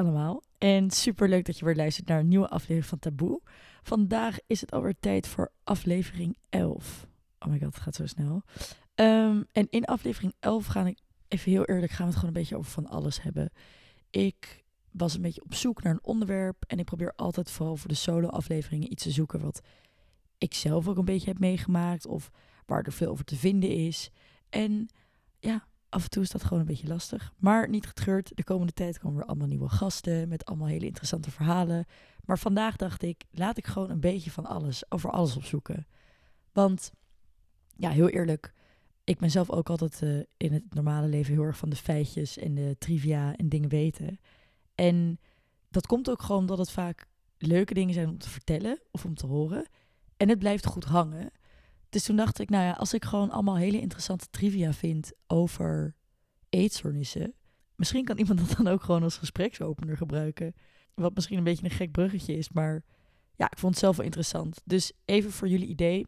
allemaal en super leuk dat je weer luistert naar een nieuwe aflevering van Taboe. Vandaag is het alweer tijd voor aflevering 11. Oh my god, het gaat zo snel. Ehm, en in aflevering 11 ga ik, even heel eerlijk, gaan we het gewoon een beetje over van alles hebben. Ik was een beetje op zoek naar een onderwerp en ik probeer altijd vooral voor de solo-afleveringen iets te zoeken wat ik zelf ook een beetje heb meegemaakt of waar er veel over te vinden is. En ja, af en toe is dat gewoon een beetje lastig. Maar niet getreurd, de komende tijd komen er allemaal nieuwe gasten met allemaal hele interessante verhalen. Maar vandaag dacht ik, laat ik gewoon een beetje van alles, over alles opzoeken. Want, ja, heel eerlijk, ik ben zelf ook altijd uh, in het normale leven heel erg van de feitjes en de trivia en dingen weten. En dat komt ook gewoon omdat het vaak leuke dingen zijn om te vertellen of om te horen. En het blijft goed hangen. Dus toen dacht ik, nou ja, als ik gewoon allemaal hele interessante trivia vind over eetstoornissen, misschien kan iemand dat dan ook gewoon als gespreksopener gebruiken. Wat misschien een beetje een gek bruggetje is, maar ja, ik vond het zelf wel interessant. Dus even voor jullie idee,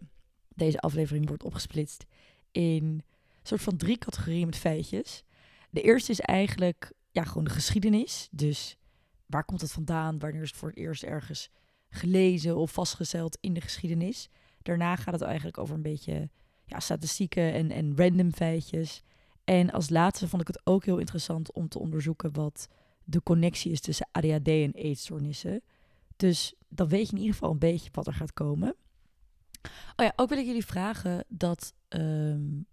deze aflevering wordt opgesplitst in soort van drie categorieën met feitjes. De eerste is eigenlijk ja, gewoon de geschiedenis. Dus waar komt het vandaan? Wanneer is het voor het eerst ergens gelezen of vastgesteld in de geschiedenis? Daarna gaat het eigenlijk over een beetje ja, statistieken en, en random feitjes. En als laatste vond ik het ook heel interessant om te onderzoeken wat de connectie is tussen ADHD en eetstoornissen. Dus dan weet je in ieder geval een beetje wat er gaat komen. Oh ja, ook wil ik jullie vragen dat um,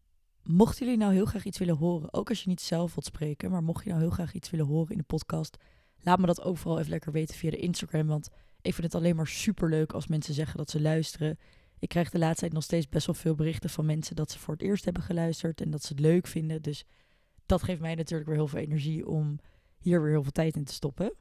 mochten jullie nou heel graag iets willen horen, ook als je niet zelf wilt spreken, maar mocht je nou heel graag iets willen horen in de podcast, laat me dat ook vooral even lekker weten via de Instagram, want ik vind het alleen maar super leuk als mensen zeggen dat ze luisteren. Ik krijg de laatste tijd nog steeds best wel veel berichten van mensen dat ze voor het eerst hebben geluisterd en dat ze het leuk vinden. Dus dat geeft mij natuurlijk weer heel veel energie om hier weer heel veel tijd in te stoppen.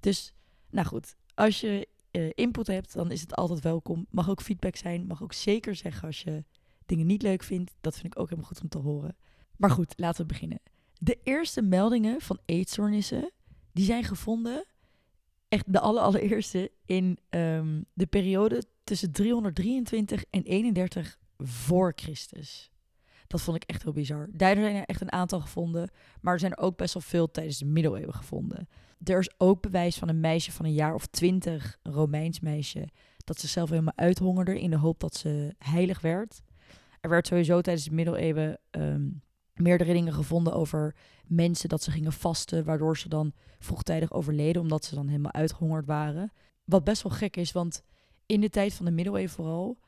Dus, nou goed, als je uh, input hebt, dan is het altijd welkom. Mag ook feedback zijn. Mag ook zeker zeggen als je dingen niet leuk vindt. Dat vind ik ook helemaal goed om te horen. Maar goed, laten we beginnen. De eerste meldingen van eetstoornissen, die zijn gevonden, echt de allereerste, in um, de periode tussen 323 en 31 voor Christus. Dat vond ik echt heel bizar. Daar zijn er echt een aantal gevonden, maar er zijn er ook best wel veel tijdens de middeleeuwen gevonden. Er is ook bewijs van een meisje van een jaar of twintig, een Romeins meisje, dat ze zelf helemaal uithongerde in de hoop dat ze heilig werd. Er werd sowieso tijdens de middeleeuwen um, meerdere dingen gevonden over mensen dat ze gingen vasten, waardoor ze dan vroegtijdig overleden, omdat ze dan helemaal uitgehongerd waren. Wat best wel gek is, want in de tijd van de middeleeuwen vooral,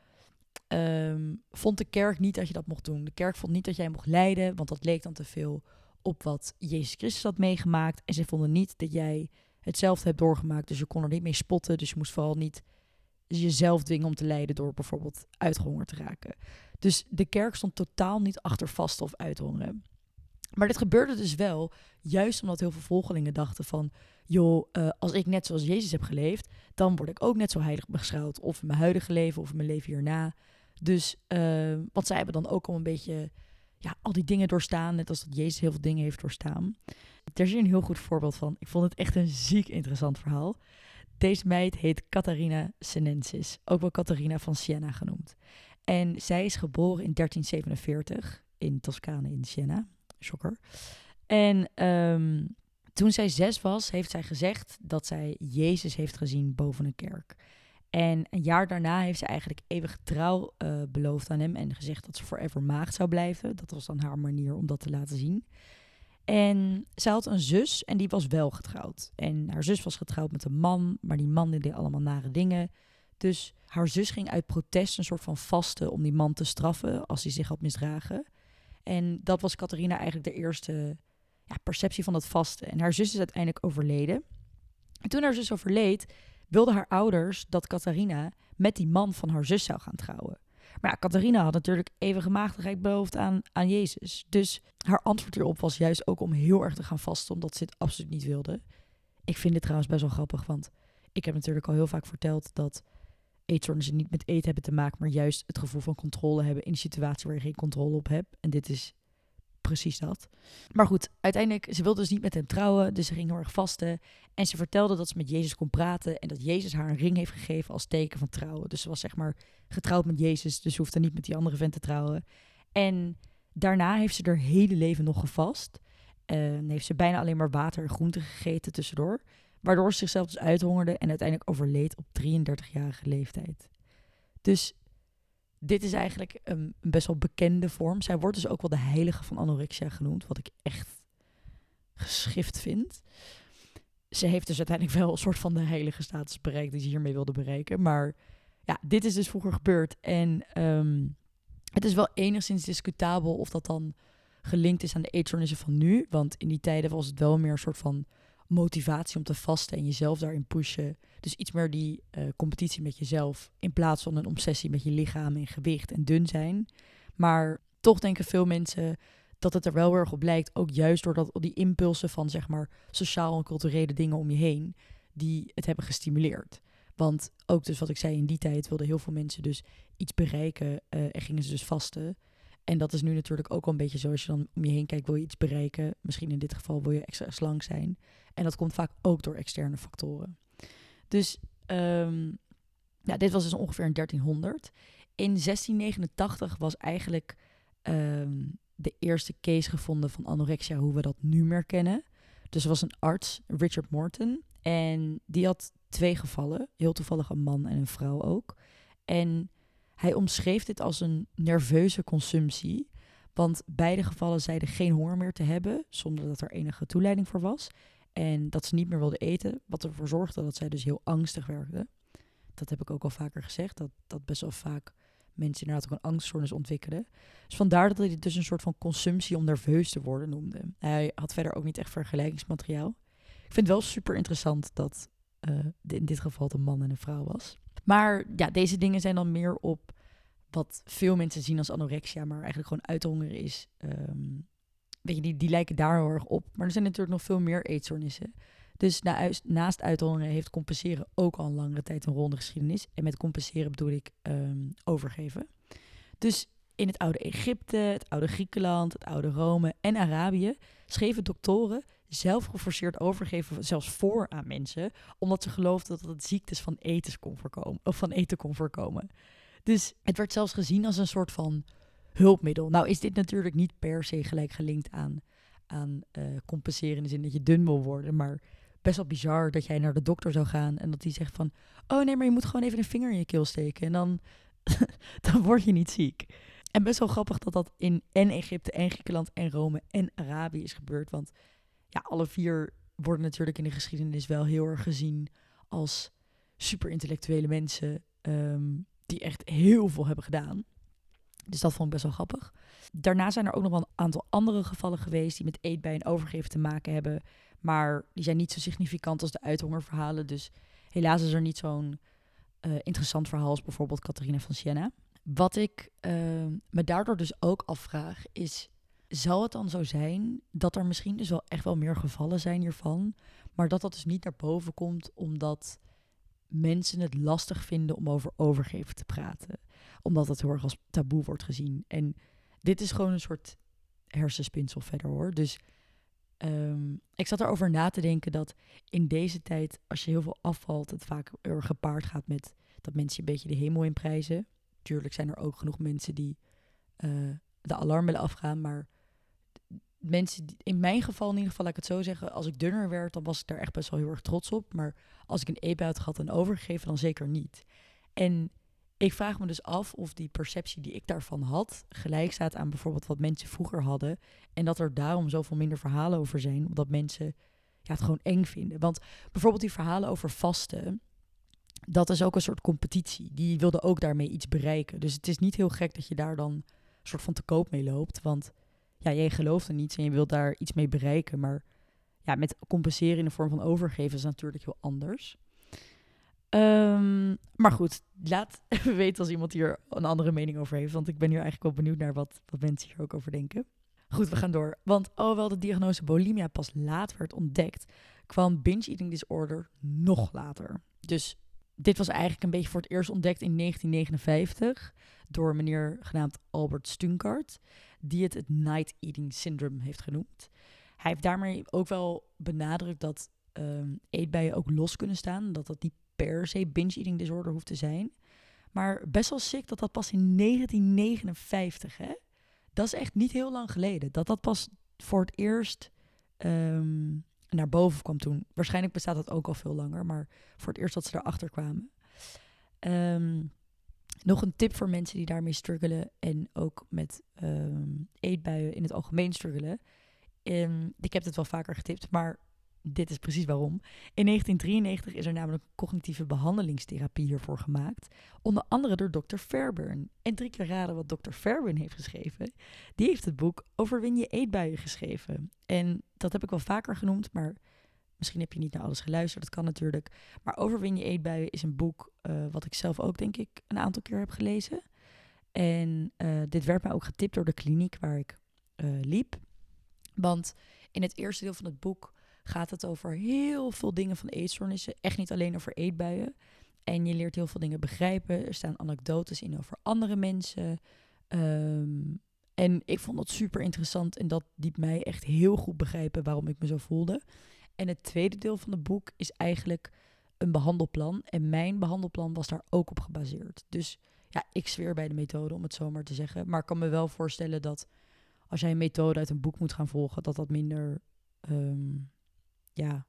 um, vond de kerk niet dat je dat mocht doen. De kerk vond niet dat jij mocht lijden, want dat leek dan te veel op wat Jezus Christus had meegemaakt. En ze vonden niet dat jij hetzelfde hebt doorgemaakt, dus je kon er niet mee spotten. Dus je moest vooral niet jezelf dwingen om te lijden door bijvoorbeeld uitgehongerd te raken. Dus de kerk stond totaal niet achter vast of uithongeren. Maar dit gebeurde dus wel, juist omdat heel veel volgelingen dachten van... joh, uh, als ik net zoals Jezus heb geleefd, dan word ik ook net zo heilig beschouwd. Of in mijn huidige leven of in mijn leven hierna. Dus, uh, want zij hebben dan ook al een beetje ja, al die dingen doorstaan, net als dat Jezus heel veel dingen heeft doorstaan. Er is hier een heel goed voorbeeld van. Ik vond het echt een ziek interessant verhaal. Deze meid heet Catharina Senensis, ook wel Catharina van Siena genoemd. En zij is geboren in 1347 in Toscane in Siena. Shocker. En um, toen zij zes was, heeft zij gezegd dat zij Jezus heeft gezien boven een kerk. En een jaar daarna heeft ze eigenlijk eeuwig trouw uh, beloofd aan hem en gezegd dat ze forever maagd zou blijven. Dat was dan haar manier om dat te laten zien. En ze had een zus en die was wel getrouwd. En haar zus was getrouwd met een man, maar die man deed allemaal nare dingen. Dus haar zus ging uit protest een soort van vasten om die man te straffen als hij zich had misdragen. En dat was Catharina eigenlijk de eerste ja, perceptie van dat vasten. En haar zus is uiteindelijk overleden. En toen haar zus overleed, wilden haar ouders dat Catharina met die man van haar zus zou gaan trouwen. Maar ja, Catharina had natuurlijk eeuwige maagdigheid beloofd aan, aan Jezus. Dus haar antwoord hierop was juist ook om heel erg te gaan vasten, omdat ze het absoluut niet wilde. Ik vind dit trouwens best wel grappig, want ik heb natuurlijk al heel vaak verteld dat eetstoornissen niet met eten hebben te maken, maar juist het gevoel van controle hebben in een situatie waar je geen controle op hebt. En dit is precies dat. Maar goed, uiteindelijk, ze wilde dus niet met hem trouwen, dus ze ging heel erg vasten. En ze vertelde dat ze met Jezus kon praten en dat Jezus haar een ring heeft gegeven als teken van trouwen. Dus ze was zeg maar getrouwd met Jezus, dus ze hoefde niet met die andere vent te trouwen. En daarna heeft ze haar hele leven nog gevast. Uh, heeft ze bijna alleen maar water en groenten gegeten tussendoor. waardoor ze zichzelf dus uithongerde en uiteindelijk overleed op 33-jarige leeftijd. Dus dit is eigenlijk een, een best wel bekende vorm. Zij wordt dus ook wel de heilige van anorexia genoemd, wat ik echt geschift vind. Ze heeft dus uiteindelijk wel een soort van de heilige status bereikt die ze hiermee wilde bereiken. Maar ja, dit is dus vroeger gebeurd. En ehm, het is wel enigszins discutabel of dat dan gelinkt is aan de eetstoornissen van nu. Want in die tijden was het wel meer een soort van motivatie om te vasten en jezelf daarin pushen. Dus iets meer die uh, competitie met jezelf in plaats van een obsessie met je lichaam en gewicht en dun zijn. Maar toch denken veel mensen dat het er wel erg op lijkt, ook juist doordat die impulsen van zeg maar sociaal en culturele dingen om je heen, die het hebben gestimuleerd. Want ook dus wat ik zei, in die tijd wilden heel veel mensen dus iets bereiken uh, en gingen ze dus vasten. En dat is nu natuurlijk ook al een beetje zo. Als je dan om je heen kijkt, wil je iets bereiken. Misschien in dit geval wil je extra slank zijn. En dat komt vaak ook door externe factoren. Dus um, ja, dit was dus ongeveer in 1300. In 1689 was eigenlijk um, de eerste case gevonden van anorexia, hoe we dat nu meer kennen. Dus er was een arts, Richard Morton. En die had twee gevallen. Heel toevallig een man en een vrouw ook. En hij omschreef dit als een nerveuze consumptie. Want beide gevallen zeiden geen honger meer te hebben, zonder dat er enige toeleiding voor was. En dat ze niet meer wilden eten, wat ervoor zorgde dat zij dus heel angstig werden. Dat heb ik ook al vaker gezegd, dat, dat best wel vaak mensen inderdaad ook een angststoornis ontwikkelen. Dus vandaar dat hij het dus een soort van consumptie om nerveus te worden noemde. Hij had verder ook niet echt vergelijkingsmateriaal. Ik vind het wel super interessant dat uh, in dit geval een man en een vrouw was. Maar ja, deze dingen zijn dan meer op wat veel mensen zien als anorexia, maar eigenlijk gewoon uithongeren is. Um, weet je, die, die lijken daar heel erg op. Maar er zijn natuurlijk nog veel meer eetstoornissen. Dus na, naast uithongeren heeft compenseren ook al een langere tijd een ronde geschiedenis. En met compenseren bedoel ik um, overgeven. Dus in het oude Egypte, het oude Griekenland, het oude Rome en Arabië schreven doktoren zelf geforceerd overgeven zelfs voor aan mensen, omdat ze geloofden dat het ziektes van eten kon voorkomen. Of van eten kon voorkomen. Dus het werd zelfs gezien als een soort van hulpmiddel. Nou is dit natuurlijk niet per se gelijk gelinkt aan, aan uh, compenseren in de zin dat je dun wil worden, maar best wel bizar dat jij naar de dokter zou gaan en dat die zegt van, oh nee, maar je moet gewoon even een vinger in je keel steken en dan, dan word je niet ziek. En best wel grappig dat dat in en Egypte en Griekenland en Rome en Arabië is gebeurd, want ja, alle vier worden natuurlijk in de geschiedenis wel heel erg gezien als super intellectuele mensen um, die echt heel veel hebben gedaan. Dus dat vond ik best wel grappig. Daarna zijn er ook nog wel een aantal andere gevallen geweest die met eetbij en overgeven te maken hebben. Maar die zijn niet zo significant als de uithongerverhalen. Dus helaas is er niet zo'n uh, interessant verhaal als bijvoorbeeld Catharina van Siena. Wat ik uh, me daardoor dus ook afvraag is zal het dan zo zijn dat er misschien dus wel echt wel meer gevallen zijn hiervan, maar dat dat dus niet naar boven komt omdat mensen het lastig vinden om over overgeven te praten, omdat het heel erg als taboe wordt gezien. En dit is gewoon een soort hersenspinsel verder hoor. Dus um, ik zat erover na te denken dat in deze tijd, als je heel veel afvalt, het vaak er gepaard gaat met dat mensen een beetje de hemel in prijzen. Tuurlijk zijn er ook genoeg mensen die uh, de alarmbellen afgaan, maar mensen, in mijn geval in ieder geval, laat ik het zo zeggen, als ik dunner werd, dan was ik daar echt best wel heel erg trots op. Maar als ik een eetbui had en overgegeven, dan zeker niet. En ik vraag me dus af of die perceptie die ik daarvan had, gelijk staat aan bijvoorbeeld wat mensen vroeger hadden. En dat er daarom zoveel minder verhalen over zijn, omdat mensen ja, het gewoon eng vinden. Want bijvoorbeeld die verhalen over vasten, dat is ook een soort competitie. Die wilde ook daarmee iets bereiken. Dus het is niet heel gek dat je daar dan een soort van te koop mee loopt. Want ja, jij gelooft er niets en je wilt daar iets mee bereiken. Maar ja, met compenseren in de vorm van overgeven is natuurlijk heel anders. Um, maar goed, laat even weten als iemand hier een andere mening over heeft. Want ik ben hier eigenlijk wel benieuwd naar wat, wat mensen hier ook over denken. Goed, we gaan door. Want alhoewel de diagnose bulimia pas laat werd ontdekt, kwam binge eating disorder nog later. Dus dit was eigenlijk een beetje voor het eerst ontdekt in 1959 door een meneer genaamd Albert Stunkart die het het night eating syndrome heeft genoemd. Hij heeft daarmee ook wel benadrukt dat um, eetbuien ook los kunnen staan. Dat dat niet per se binge eating disorder hoeft te zijn. Maar best wel sick dat dat pas in 1959, hè? Dat is echt niet heel lang geleden. Dat dat pas voor het eerst um, naar boven kwam toen. Waarschijnlijk bestaat dat ook al veel langer, maar voor het eerst dat ze erachter kwamen. Ehm, nog een tip voor mensen die daarmee struggelen en ook met um, eetbuien in het algemeen struggelen. Um, ik heb het wel vaker getipt, maar dit is precies waarom. In 1993 is er namelijk cognitieve behandelingstherapie hiervoor gemaakt. Onder andere door Dr. Fairburn. En drie keer raden wat Dr. Fairburn heeft geschreven. Die heeft het boek Overwin je eetbuien geschreven. En dat heb ik wel vaker genoemd, maar misschien heb je niet naar alles geluisterd. Dat kan natuurlijk. Maar Overwin je eetbuien is een boek uh, wat ik zelf ook denk ik een aantal keer heb gelezen. En uh, dit werd mij ook getipt door de kliniek waar ik uh, liep. Want in het eerste deel van het boek gaat het over heel veel dingen van eetstoornissen. Echt niet alleen over eetbuien. En je leert heel veel dingen begrijpen. Er staan anekdotes in over andere mensen. Um, en ik vond dat super interessant. En dat liet mij echt heel goed begrijpen waarom ik me zo voelde. En het tweede deel van het boek is eigenlijk een behandelplan. En mijn behandelplan was daar ook op gebaseerd. Dus ja, ik zweer bij de methode, om het zo maar te zeggen. Maar ik kan me wel voorstellen dat als jij een methode uit een boek moet gaan volgen, dat dat minder um, ja,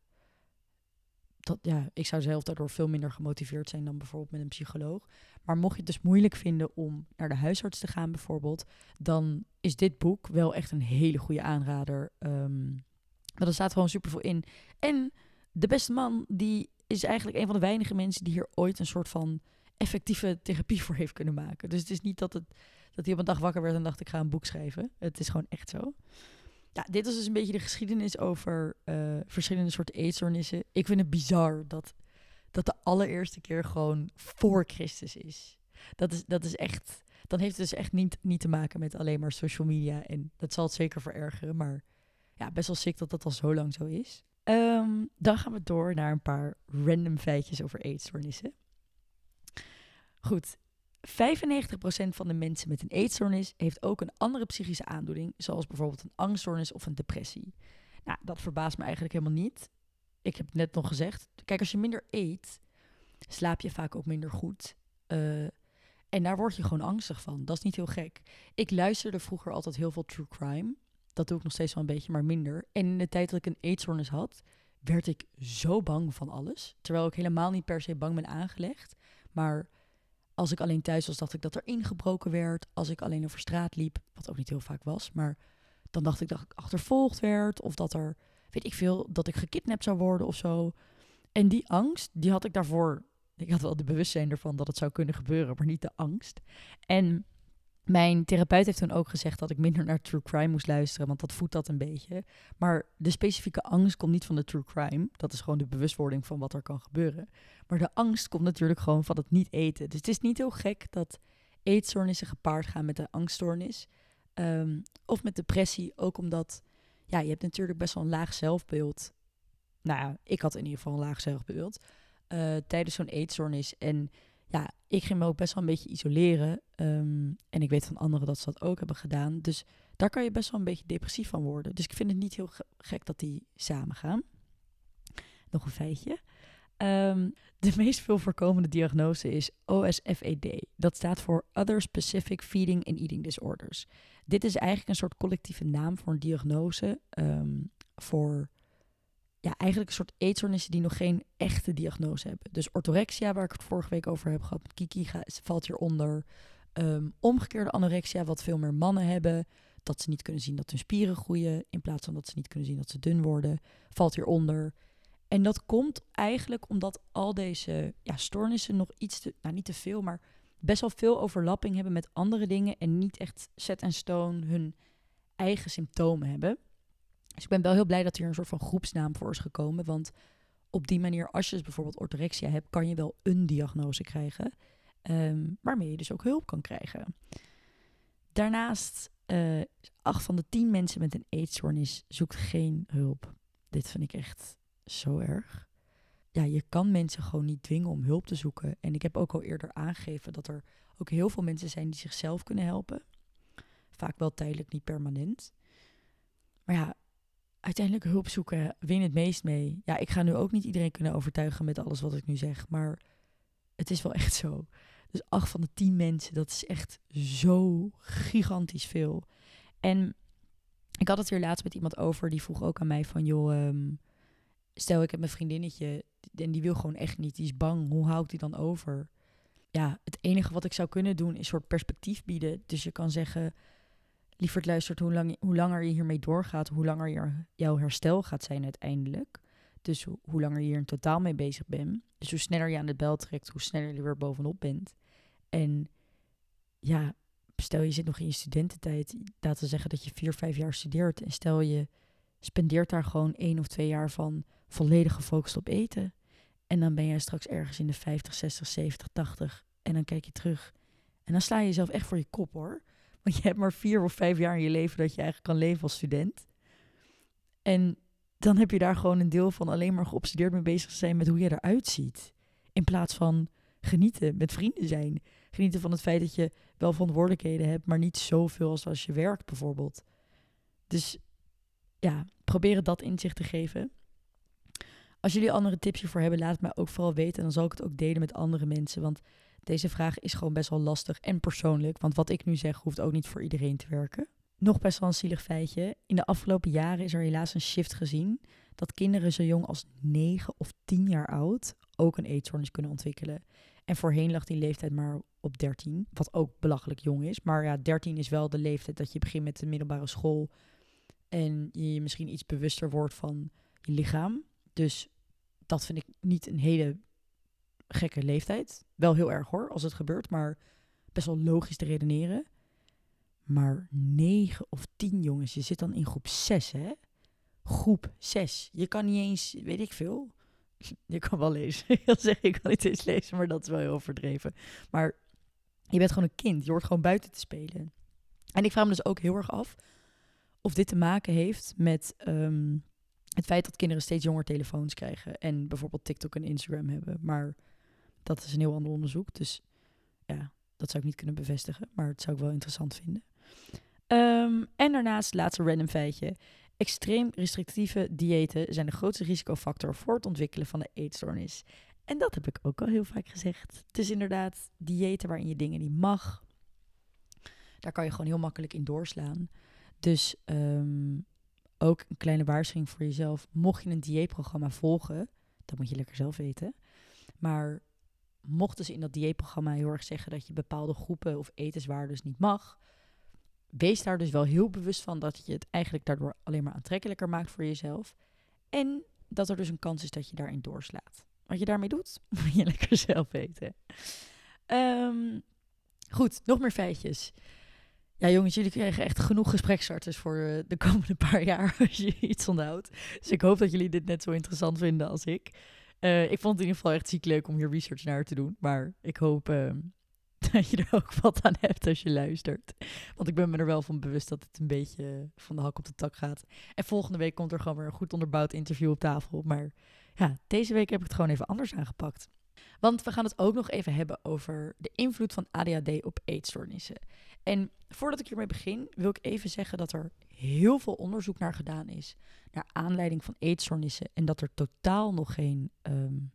dat, ja, ik zou zelf daardoor veel minder gemotiveerd zijn dan bijvoorbeeld met een psycholoog. Maar mocht je het dus moeilijk vinden om naar de huisarts te gaan bijvoorbeeld, dan is dit boek wel echt een hele goede aanrader. Um, want er staat gewoon superveel in. En de beste man, die is eigenlijk een van de weinige mensen die hier ooit een soort van effectieve therapie voor heeft kunnen maken. Dus het is niet dat, het, dat hij op een dag wakker werd en dacht ik ga een boek schrijven. Het is gewoon echt zo. Ja, dit is dus een beetje de geschiedenis over uh, verschillende soorten eetstoornissen. Ik vind het bizar dat, dat de allereerste keer gewoon voor Christus is. Dat is, dat is echt. Dan heeft het dus echt niet, niet te maken met alleen maar social media. En dat zal het zeker verergeren. Maar ja, best wel sick dat dat al zo lang zo is. Um, dan gaan we door naar een paar random feitjes over eetstoornissen. Goed, 95% van de mensen met een eetstoornis heeft ook een andere psychische aandoening, zoals bijvoorbeeld een angststoornis of een depressie. Nou, dat verbaast me eigenlijk helemaal niet. Ik heb net nog gezegd, kijk, als je minder eet, slaap je vaak ook minder goed. Uh, en daar word je gewoon angstig van. Dat is niet heel gek. Ik luisterde vroeger altijd heel veel true crime. Dat doe ik nog steeds wel een beetje, maar minder. En in de tijd dat ik een eetstoornis had, werd ik zo bang van alles. Terwijl ik helemaal niet per se bang ben aangelegd. Maar als ik alleen thuis was, dacht ik dat er ingebroken werd. Als ik alleen over straat liep, wat ook niet heel vaak was. Maar dan dacht ik dat ik achtervolgd werd. Of dat er, weet ik veel, dat ik gekidnapt zou worden of zo. En die angst, die had ik daarvoor. Ik had wel de bewustzijn ervan dat het zou kunnen gebeuren, maar niet de angst. En mijn therapeut heeft toen ook gezegd dat ik minder naar true crime moest luisteren, want dat voedt dat een beetje. Maar de specifieke angst komt niet van de true crime. Dat is gewoon de bewustwording van wat er kan gebeuren. Maar de angst komt natuurlijk gewoon van het niet eten. Dus het is niet heel gek dat eetstoornissen gepaard gaan met de angststoornis. Um, of met depressie, ook omdat ja, je hebt natuurlijk best wel een laag zelfbeeld. Nou ja, ik had in ieder geval een laag zelfbeeld uh, tijdens zo'n eetstoornis. En ja, ik ging me ook best wel een beetje isoleren. Um, en ik weet van anderen dat ze dat ook hebben gedaan. Dus daar kan je best wel een beetje depressief van worden. Dus ik vind het niet heel gek dat die samen gaan. Nog een feitje. Um, de meest veel voorkomende diagnose is OSFED. Dat staat voor Other Specific Feeding and Eating Disorders. Dit is eigenlijk een soort collectieve naam voor een diagnose um, voor ja, eigenlijk een soort eetstoornissen die nog geen echte diagnose hebben. Dus orthorexia, waar ik het vorige week over heb gehad, Kiki valt hieronder. Um, omgekeerde anorexia, wat veel meer mannen hebben. Dat ze niet kunnen zien dat hun spieren groeien, in plaats van dat ze niet kunnen zien dat ze dun worden, valt hieronder. En dat komt eigenlijk omdat al deze ja, stoornissen nog iets te, nou niet te veel, maar best wel veel overlapping hebben met andere dingen en niet echt set en stone hun eigen symptomen hebben. Dus ik ben wel heel blij dat hier een soort van groepsnaam voor is gekomen. Want op die manier, als je dus bijvoorbeeld orthorexia hebt, kan je wel een diagnose krijgen. Um, waarmee je dus ook hulp kan krijgen. Daarnaast, uh, acht van de tien mensen met een eetstoornis zoekt geen hulp. Dit vind ik echt zo erg. Ja, je kan mensen gewoon niet dwingen om hulp te zoeken. En ik heb ook al eerder aangegeven dat er ook heel veel mensen zijn die zichzelf kunnen helpen. Vaak wel tijdelijk, niet permanent. Maar ja, uiteindelijk hulp zoeken win het meest mee. Ja, ik ga nu ook niet iedereen kunnen overtuigen met alles wat ik nu zeg, maar het is wel echt zo. Dus acht van de tien mensen, dat is echt zo gigantisch veel. En ik had het hier laatst met iemand over, die vroeg ook aan mij van, joh, um, stel ik heb mijn vriendinnetje en die wil gewoon echt niet, die is bang, hoe hou ik die dan over? Ja, het enige wat ik zou kunnen doen is een soort perspectief bieden. Dus je kan zeggen, lieverd luistert, hoe, lang, hoe langer je hiermee doorgaat, hoe langer je, jouw herstel gaat zijn uiteindelijk. Dus hoe langer je hier in totaal mee bezig bent. Dus hoe sneller je aan de bel trekt, hoe sneller je weer bovenop bent. En ja, stel je zit nog in je studententijd, laten we zeggen dat je vier, vijf jaar studeert. En stel je spendeert daar gewoon één of twee jaar van volledig gefocust op eten. En dan ben jij straks ergens in de 50, 60, 70, 80. En dan kijk je terug. En dan sla je jezelf echt voor je kop hoor. Want je hebt maar vier of vijf jaar in je leven dat je eigenlijk kan leven als student. En dan heb je daar gewoon een deel van alleen maar geobsedeerd mee bezig zijn met hoe je eruit ziet. In plaats van genieten, met vrienden zijn. Genieten van het feit dat je wel verantwoordelijkheden hebt, maar niet zoveel als als je werkt bijvoorbeeld. Dus ja, proberen dat inzicht te geven. Als jullie andere tips hiervoor hebben, laat het mij ook vooral weten. En dan zal ik het ook delen met andere mensen. Want deze vraag is gewoon best wel lastig en persoonlijk. Want wat ik nu zeg, hoeft ook niet voor iedereen te werken. Nog best wel een zielig feitje. In de afgelopen jaren is er helaas een shift gezien. Dat kinderen zo jong als 9 of 10 jaar oud ook een eetstoornis kunnen ontwikkelen. En voorheen lag die leeftijd maar op 13. Wat ook belachelijk jong is. Maar ja, 13 is wel de leeftijd dat je begint met de middelbare school. En je je misschien iets bewuster wordt van je lichaam. Dus dat vind ik niet een hele gekke leeftijd. Wel heel erg hoor, als het gebeurt, maar best wel logisch te redeneren. Maar 9 of 10 jongens, je zit dan in groep 6, hè? Groep 6. Je kan niet eens, weet ik veel. Je kan wel lezen. Wil zeggen, ik kan niet eens lezen, maar dat is wel heel overdreven. Maar je bent gewoon een kind. Je hoort gewoon buiten te spelen. En ik vraag me dus ook heel erg af of dit te maken heeft met ehm, het feit dat kinderen steeds jonger telefoons krijgen. En bijvoorbeeld TikTok en Instagram hebben. Maar dat is een heel ander onderzoek. Dus ja, dat zou ik niet kunnen bevestigen. Maar het zou ik wel interessant vinden. Um, en daarnaast, laatste random feitje. Extreem restrictieve diëten zijn de grootste risicofactor voor het ontwikkelen van de eetstoornis. En dat heb ik ook al heel vaak gezegd. Het is inderdaad diëten waarin je dingen niet mag. Daar kan je gewoon heel makkelijk in doorslaan. Dus um, ook een kleine waarschuwing voor jezelf. Mocht je een dieetprogramma volgen, dat moet je lekker zelf weten. Maar mochten ze in dat dieetprogramma heel erg zeggen dat je bepaalde groepen of etenswaardes niet mag, wees daar dus wel heel bewust van dat je het eigenlijk daardoor alleen maar aantrekkelijker maakt voor jezelf. En dat er dus een kans is dat je daarin doorslaat. Wat je daarmee doet, moet je lekker zelf weten. Um, goed, nog meer feitjes. Ja, jongens, jullie krijgen echt genoeg gesprekstarters voor eh, de komende paar jaar als je iets onthoudt. Dus ik hoop dat jullie dit net zo interessant vinden als ik. Uh, ik vond het in ieder geval echt ziek leuk om hier research naar te doen. Maar ik hoop uh, dat je er ook wat aan hebt als je luistert. Want ik ben me er wel van bewust dat het een beetje van de hak op de tak gaat. En volgende week komt er gewoon weer een goed onderbouwd interview op tafel. Maar ja, deze week heb ik het gewoon even anders aangepakt. Want we gaan het ook nog even hebben over de invloed van ADHD op eetstoornissen. En voordat ik hiermee begin, wil ik even zeggen dat er heel veel onderzoek naar gedaan is. Naar aanleiding van eetstoornissen. En dat er totaal nog geen um,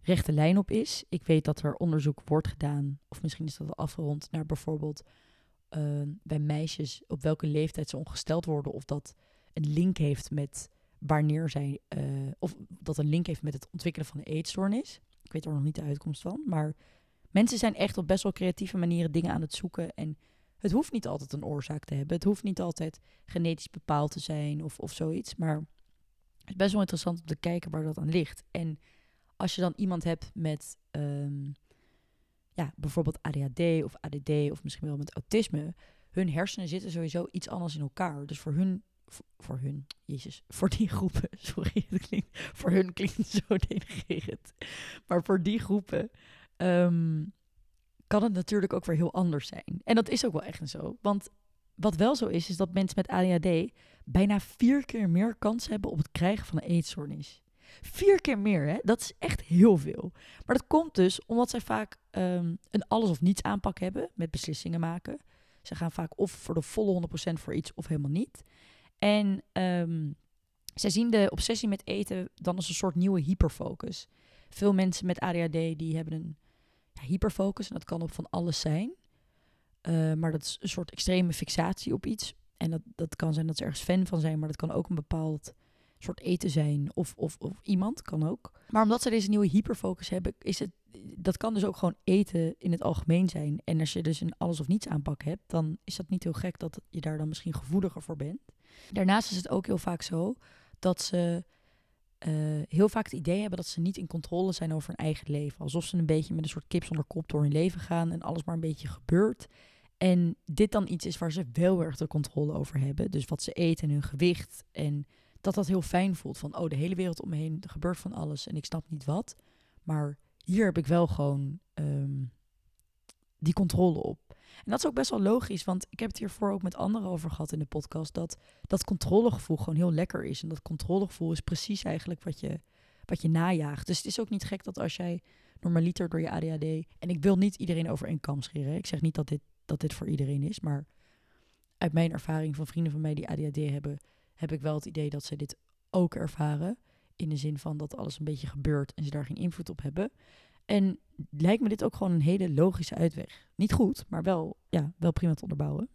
rechte lijn op is. Ik weet dat er onderzoek wordt gedaan, of misschien is dat al afgerond, naar bijvoorbeeld uh, bij meisjes op welke leeftijd ze ongesteld worden. Of dat een link heeft met wanneer zij. Uh, of dat een link heeft met het ontwikkelen van een eetstoornis. Ik weet er nog niet de uitkomst van. Maar mensen zijn echt op best wel creatieve manieren dingen aan het zoeken. En het hoeft niet altijd een oorzaak te hebben. Het hoeft niet altijd genetisch bepaald te zijn of, of zoiets. Maar het is best wel interessant om te kijken waar dat aan ligt. En als je dan iemand hebt met um, ja, bijvoorbeeld ADHD of ADD of misschien wel met autisme. Hun hersenen zitten sowieso iets anders in elkaar. Dus voor hun voor hun, jezus, voor die groepen, sorry, het klinkt, voor hun klinkt zo denigrerend. Maar voor die groepen um, kan het natuurlijk ook weer heel anders zijn. En dat is ook wel echt zo. Want wat wel zo is, is dat mensen met ADHD bijna vier keer meer kans hebben op het krijgen van een eetstoornis. Vier keer meer, hè? Dat is echt heel veel. Maar dat komt dus omdat zij vaak um, een alles of niets aanpak hebben met beslissingen maken. Ze gaan vaak of voor de volle 100% voor iets of helemaal niet. En um, zij zien de obsessie met eten dan als een soort nieuwe hyperfocus. Veel mensen met ADHD die hebben een hyperfocus en dat kan op van alles zijn. Uh, maar dat is een soort extreme fixatie op iets. En dat, dat kan zijn dat ze ergens fan van zijn, maar dat kan ook een bepaald soort eten zijn of, of, of iemand, kan ook. Maar omdat ze deze nieuwe hyperfocus hebben, is het, dat kan dus ook gewoon eten in het algemeen zijn. En als je dus een alles of niets aanpak hebt, dan is dat niet heel gek dat je daar dan misschien gevoeliger voor bent. Daarnaast is het ook heel vaak zo dat ze eh, heel vaak het idee hebben dat ze niet in controle zijn over hun eigen leven. Alsof ze een beetje met een soort kip zonder kop door hun leven gaan en alles maar een beetje gebeurt. En dit dan iets is waar ze wel erg de controle over hebben. Dus wat ze eten en hun gewicht. En dat dat heel fijn voelt. Van, oh, de hele wereld om me heen gebeurt van alles en ik snap niet wat. Maar hier heb ik wel gewoon ehm, die controle op. En dat is ook best wel logisch, want ik heb het hiervoor ook met anderen over gehad in de podcast. Dat dat controlegevoel gewoon heel lekker is. En dat controlegevoel is precies eigenlijk wat je, wat je najaagt. Dus het is ook niet gek dat als jij normaliter door je ADHD. En ik wil niet iedereen over één kam scheren. Ik zeg niet dat dit, dat dit voor iedereen is. Maar uit mijn ervaring van vrienden van mij die ADHD hebben, heb ik wel het idee dat ze dit ook ervaren. In de zin van dat alles een beetje gebeurt en ze daar geen invloed op hebben. En lijkt me dit ook gewoon een hele logische uitweg. Niet goed, maar wel, ja, wel prima te onderbouwen.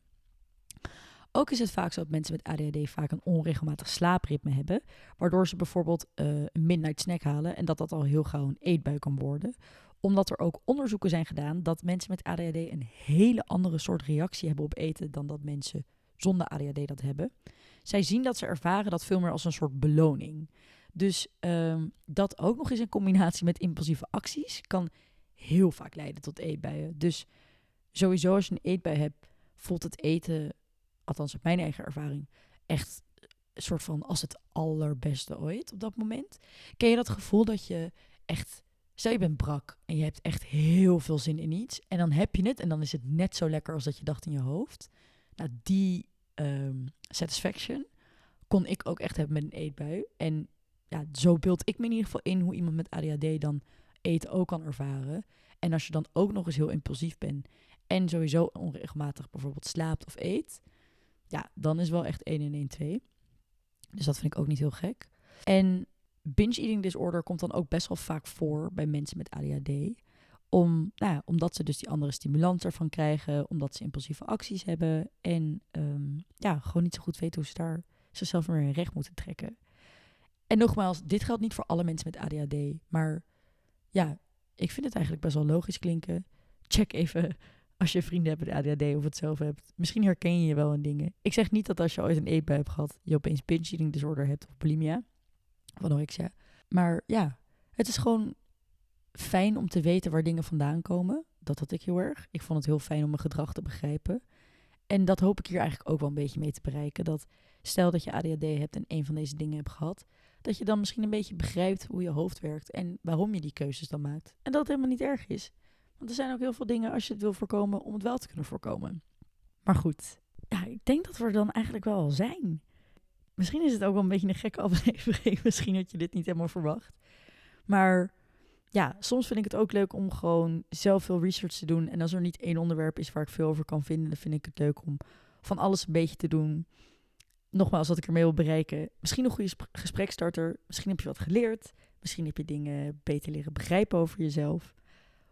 Ook is het vaak zo dat mensen met ADHD vaak een onregelmatig slaapritme hebben, waardoor ze bijvoorbeeld uh, een midnight snack halen en dat dat al heel gauw een eetbui kan worden. Omdat er ook onderzoeken zijn gedaan dat mensen met ADHD een hele andere soort reactie hebben op eten dan dat mensen zonder ADHD dat hebben. Zij zien dat ze ervaren dat veel meer als een soort beloning. Dus um, dat ook nog eens in combinatie met impulsieve acties kan heel vaak leiden tot eetbuien. Dus sowieso als je een eetbui hebt, voelt het eten, althans uit mijn eigen ervaring, echt een soort van als het allerbeste ooit op dat moment. Ken je dat gevoel dat je echt, stel je bent brak en je hebt echt heel veel zin in iets en dan heb je het en dan is het net zo lekker als dat je dacht in je hoofd. Nou, die um, satisfaction kon ik ook echt hebben met een eetbui. En ja, zo beeld ik me in ieder geval in hoe iemand met ADHD dan eten ook kan ervaren. En als je dan ook nog eens heel impulsief bent en sowieso onregelmatig bijvoorbeeld slaapt of eet, ja, dan is wel echt 1 in 1 2. Dus dat vind ik ook niet heel gek. En binge eating disorder komt dan ook best wel vaak voor bij mensen met ADHD. Om, nou ja, omdat ze dus die andere stimulans ervan krijgen, omdat ze impulsieve acties hebben en um, ja, gewoon niet zo goed weten hoe ze daar zichzelf weer in recht moeten trekken. En nogmaals, dit geldt niet voor alle mensen met ADHD. Maar ja, ik vind het eigenlijk best wel logisch klinken. Check even als je vrienden hebt met ADHD of het zelf hebt. Misschien herken je je wel in dingen. Ik zeg niet dat als je ooit een eetbui hebt gehad, je opeens binge eating disorder hebt of bulimia. Of anorexia. Maar ja, het is gewoon fijn om te weten waar dingen vandaan komen. Dat had ik heel erg. Ik vond het heel fijn om mijn gedrag te begrijpen. En dat hoop ik hier eigenlijk ook wel een beetje mee te bereiken. Dat stel dat je ADHD hebt en een van deze dingen hebt gehad, dat je dan misschien een beetje begrijpt hoe je hoofd werkt en waarom je die keuzes dan maakt. En dat het helemaal niet erg is. Want er zijn ook heel veel dingen als je het wil voorkomen om het wel te kunnen voorkomen. Maar goed, ja, ik denk dat we er dan eigenlijk wel al zijn. Misschien is het ook wel een beetje een gekke aflevering. Misschien had je dit niet helemaal verwacht. Maar ja, soms vind ik het ook leuk om gewoon zelf veel research te doen. En als er niet één onderwerp is waar ik veel over kan vinden, dan vind ik het leuk om van alles een beetje te doen nogmaals, wat ik ermee wil bereiken. Misschien een goede gesprekstarter. Misschien heb je wat geleerd. Misschien heb je dingen beter leren begrijpen over jezelf.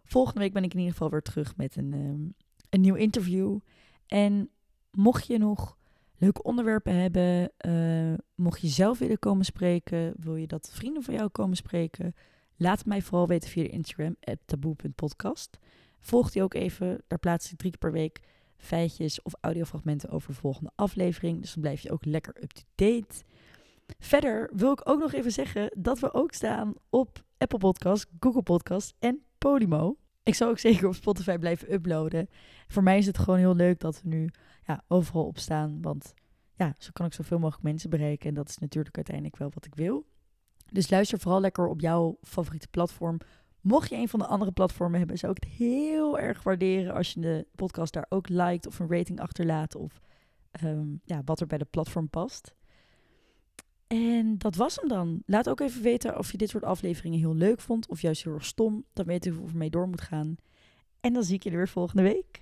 Volgende week ben ik in ieder geval weer terug met een, um, een nieuw interview. En mocht je nog leuke onderwerpen hebben, uh, mocht je zelf willen komen spreken, wil je dat vrienden van jou komen spreken, laat het mij vooral weten via de Instagram, taboe.podcast. Volg die ook even, daar plaats ik drie keer per week feitjes of audiofragmenten over de volgende aflevering. Dus dan blijf je ook lekker up-to-date. Verder wil ik ook nog even zeggen dat we ook staan op Apple Podcast, Google Podcast en Podimo. Ik zal ook zeker op Spotify blijven uploaden. Voor mij is het gewoon heel leuk dat we nu ja, overal op staan. Want ja, zo kan ik zoveel mogelijk mensen bereiken. En dat is natuurlijk uiteindelijk wel wat ik wil. Dus luister vooral lekker op jouw favoriete platform. Mocht je een van de andere platformen hebben, zou ik het heel erg waarderen als je de podcast daar ook liked of een rating achterlaat of ehm, ja, wat er bij de platform past. En dat was hem dan. Laat ook even weten of je dit soort afleveringen heel leuk vond of juist heel erg stom. Dan weet ik hoe ik mee door moet gaan. En dan zie ik jullie weer volgende week.